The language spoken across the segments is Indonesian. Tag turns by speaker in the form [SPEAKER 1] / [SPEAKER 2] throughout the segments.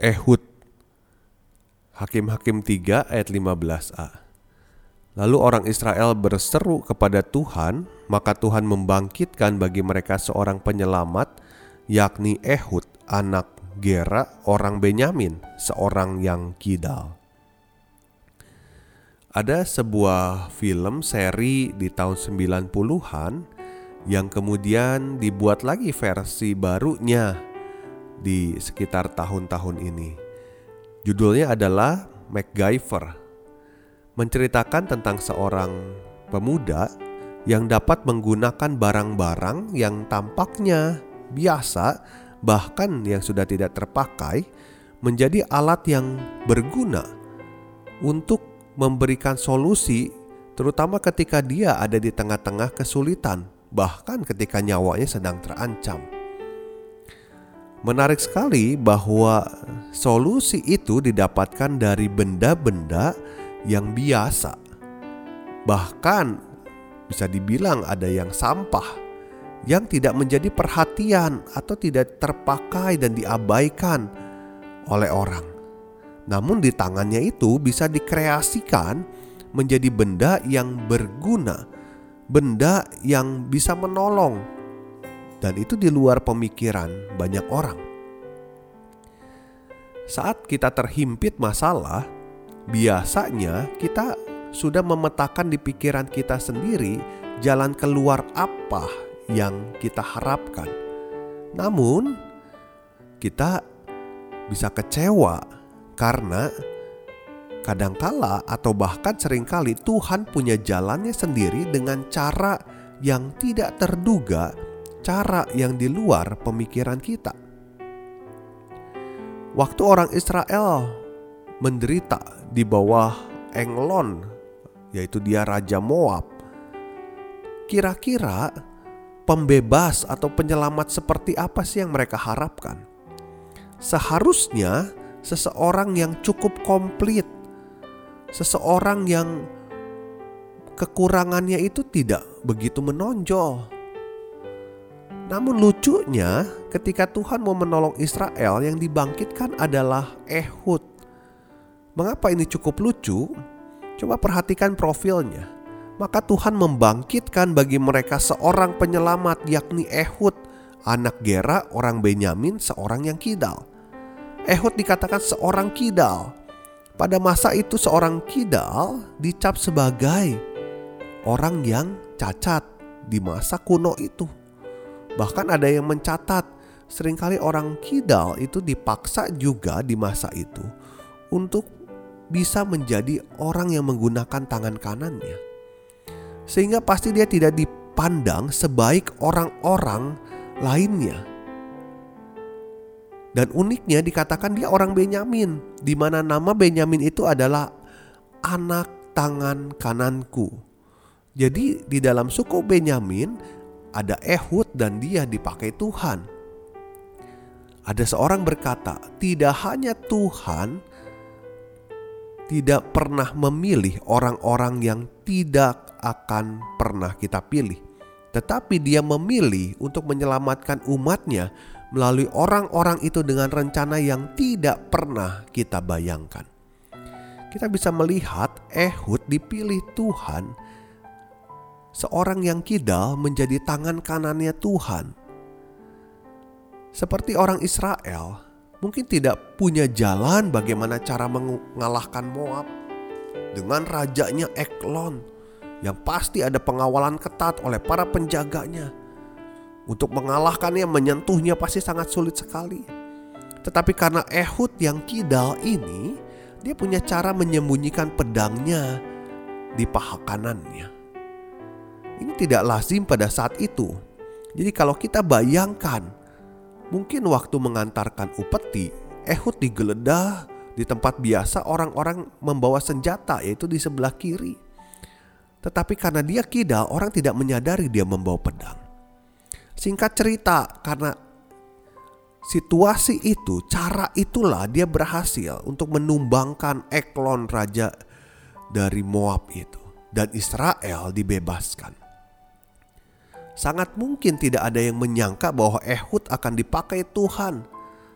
[SPEAKER 1] Ehud Hakim-Hakim 3 ayat 15a Lalu orang Israel berseru kepada Tuhan, maka Tuhan membangkitkan bagi mereka seorang penyelamat, yakni Ehud, anak Gera, orang Benyamin, seorang yang kidal. Ada sebuah film seri di tahun 90-an yang kemudian dibuat lagi versi barunya di sekitar tahun-tahun ini. Judulnya adalah MacGyver. Menceritakan tentang seorang pemuda yang dapat menggunakan barang-barang yang tampaknya biasa, bahkan yang sudah tidak terpakai, menjadi alat yang berguna untuk memberikan solusi, terutama ketika dia ada di tengah-tengah kesulitan, bahkan ketika nyawanya sedang terancam. Menarik sekali bahwa solusi itu didapatkan dari benda-benda yang biasa. Bahkan bisa dibilang ada yang sampah yang tidak menjadi perhatian atau tidak terpakai dan diabaikan oleh orang. Namun di tangannya itu bisa dikreasikan menjadi benda yang berguna, benda yang bisa menolong dan itu di luar pemikiran banyak orang. Saat kita terhimpit masalah, biasanya kita sudah memetakan di pikiran kita sendiri jalan keluar apa yang kita harapkan. Namun, kita bisa kecewa karena kadangkala atau bahkan sering kali Tuhan punya jalannya sendiri dengan cara yang tidak terduga cara yang di luar pemikiran kita. Waktu orang Israel menderita di bawah Englon, yaitu dia raja Moab, kira-kira pembebas atau penyelamat seperti apa sih yang mereka harapkan? Seharusnya seseorang yang cukup komplit, seseorang yang kekurangannya itu tidak begitu menonjol namun lucunya ketika Tuhan mau menolong Israel yang dibangkitkan adalah Ehud. Mengapa ini cukup lucu? Coba perhatikan profilnya. Maka Tuhan membangkitkan bagi mereka seorang penyelamat yakni Ehud, anak Gera, orang Benyamin, seorang yang kidal. Ehud dikatakan seorang kidal. Pada masa itu seorang kidal dicap sebagai orang yang cacat di masa kuno itu. Bahkan ada yang mencatat sering kali orang kidal itu dipaksa juga di masa itu untuk bisa menjadi orang yang menggunakan tangan kanannya. Sehingga pasti dia tidak dipandang sebaik orang-orang lainnya. Dan uniknya dikatakan dia orang Benyamin, di mana nama Benyamin itu adalah anak tangan kananku. Jadi di dalam suku Benyamin ada Ehud dan dia dipakai Tuhan. Ada seorang berkata, tidak hanya Tuhan tidak pernah memilih orang-orang yang tidak akan pernah kita pilih. Tetapi dia memilih untuk menyelamatkan umatnya melalui orang-orang itu dengan rencana yang tidak pernah kita bayangkan. Kita bisa melihat Ehud dipilih Tuhan seorang yang kidal menjadi tangan kanannya Tuhan. Seperti orang Israel, mungkin tidak punya jalan bagaimana cara mengalahkan Moab dengan rajanya Eklon yang pasti ada pengawalan ketat oleh para penjaganya. Untuk mengalahkannya, menyentuhnya pasti sangat sulit sekali. Tetapi karena Ehud yang kidal ini, dia punya cara menyembunyikan pedangnya di paha kanannya. Ini tidak lazim pada saat itu. Jadi kalau kita bayangkan, mungkin waktu mengantarkan upeti, Ehud digeledah di tempat biasa orang-orang membawa senjata yaitu di sebelah kiri. Tetapi karena dia kidal, orang tidak menyadari dia membawa pedang. Singkat cerita, karena situasi itu, cara itulah dia berhasil untuk menumbangkan Eklon raja dari Moab itu dan Israel dibebaskan. Sangat mungkin tidak ada yang menyangka bahwa Ehud akan dipakai Tuhan,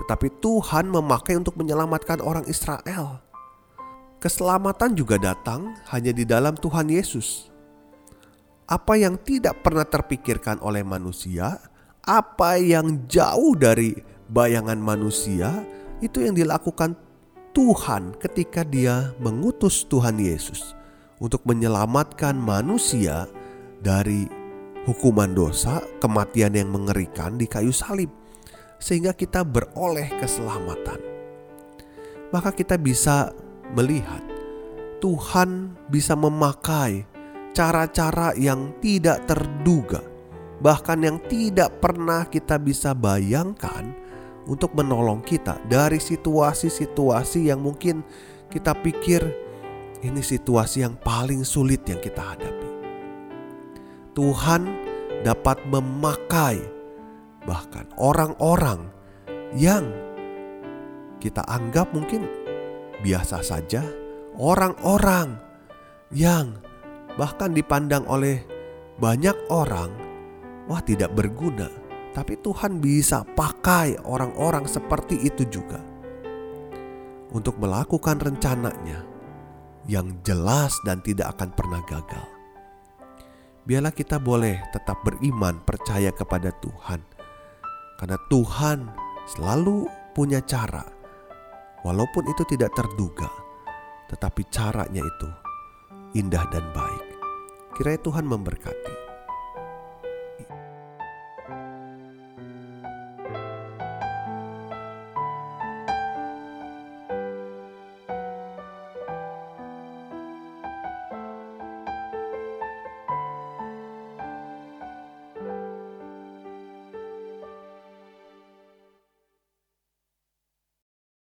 [SPEAKER 1] tetapi Tuhan memakai untuk menyelamatkan orang Israel. Keselamatan juga datang hanya di dalam Tuhan Yesus. Apa yang tidak pernah terpikirkan oleh manusia, apa yang jauh dari bayangan manusia, itu yang dilakukan Tuhan ketika Dia mengutus Tuhan Yesus untuk menyelamatkan manusia dari hukuman dosa, kematian yang mengerikan di kayu salib, sehingga kita beroleh keselamatan. Maka kita bisa melihat Tuhan bisa memakai cara-cara yang tidak terduga, bahkan yang tidak pernah kita bisa bayangkan untuk menolong kita dari situasi-situasi yang mungkin kita pikir ini situasi yang paling sulit yang kita hadapi. Tuhan dapat memakai bahkan orang-orang yang kita anggap mungkin biasa saja, orang-orang yang bahkan dipandang oleh banyak orang, wah, tidak berguna, tapi Tuhan bisa pakai orang-orang seperti itu juga untuk melakukan rencananya yang jelas dan tidak akan pernah gagal. Biarlah kita boleh tetap beriman, percaya kepada Tuhan, karena Tuhan selalu punya cara Walaupun itu tidak terduga, tetapi caranya itu indah dan baik. Kiranya Tuhan memberkati.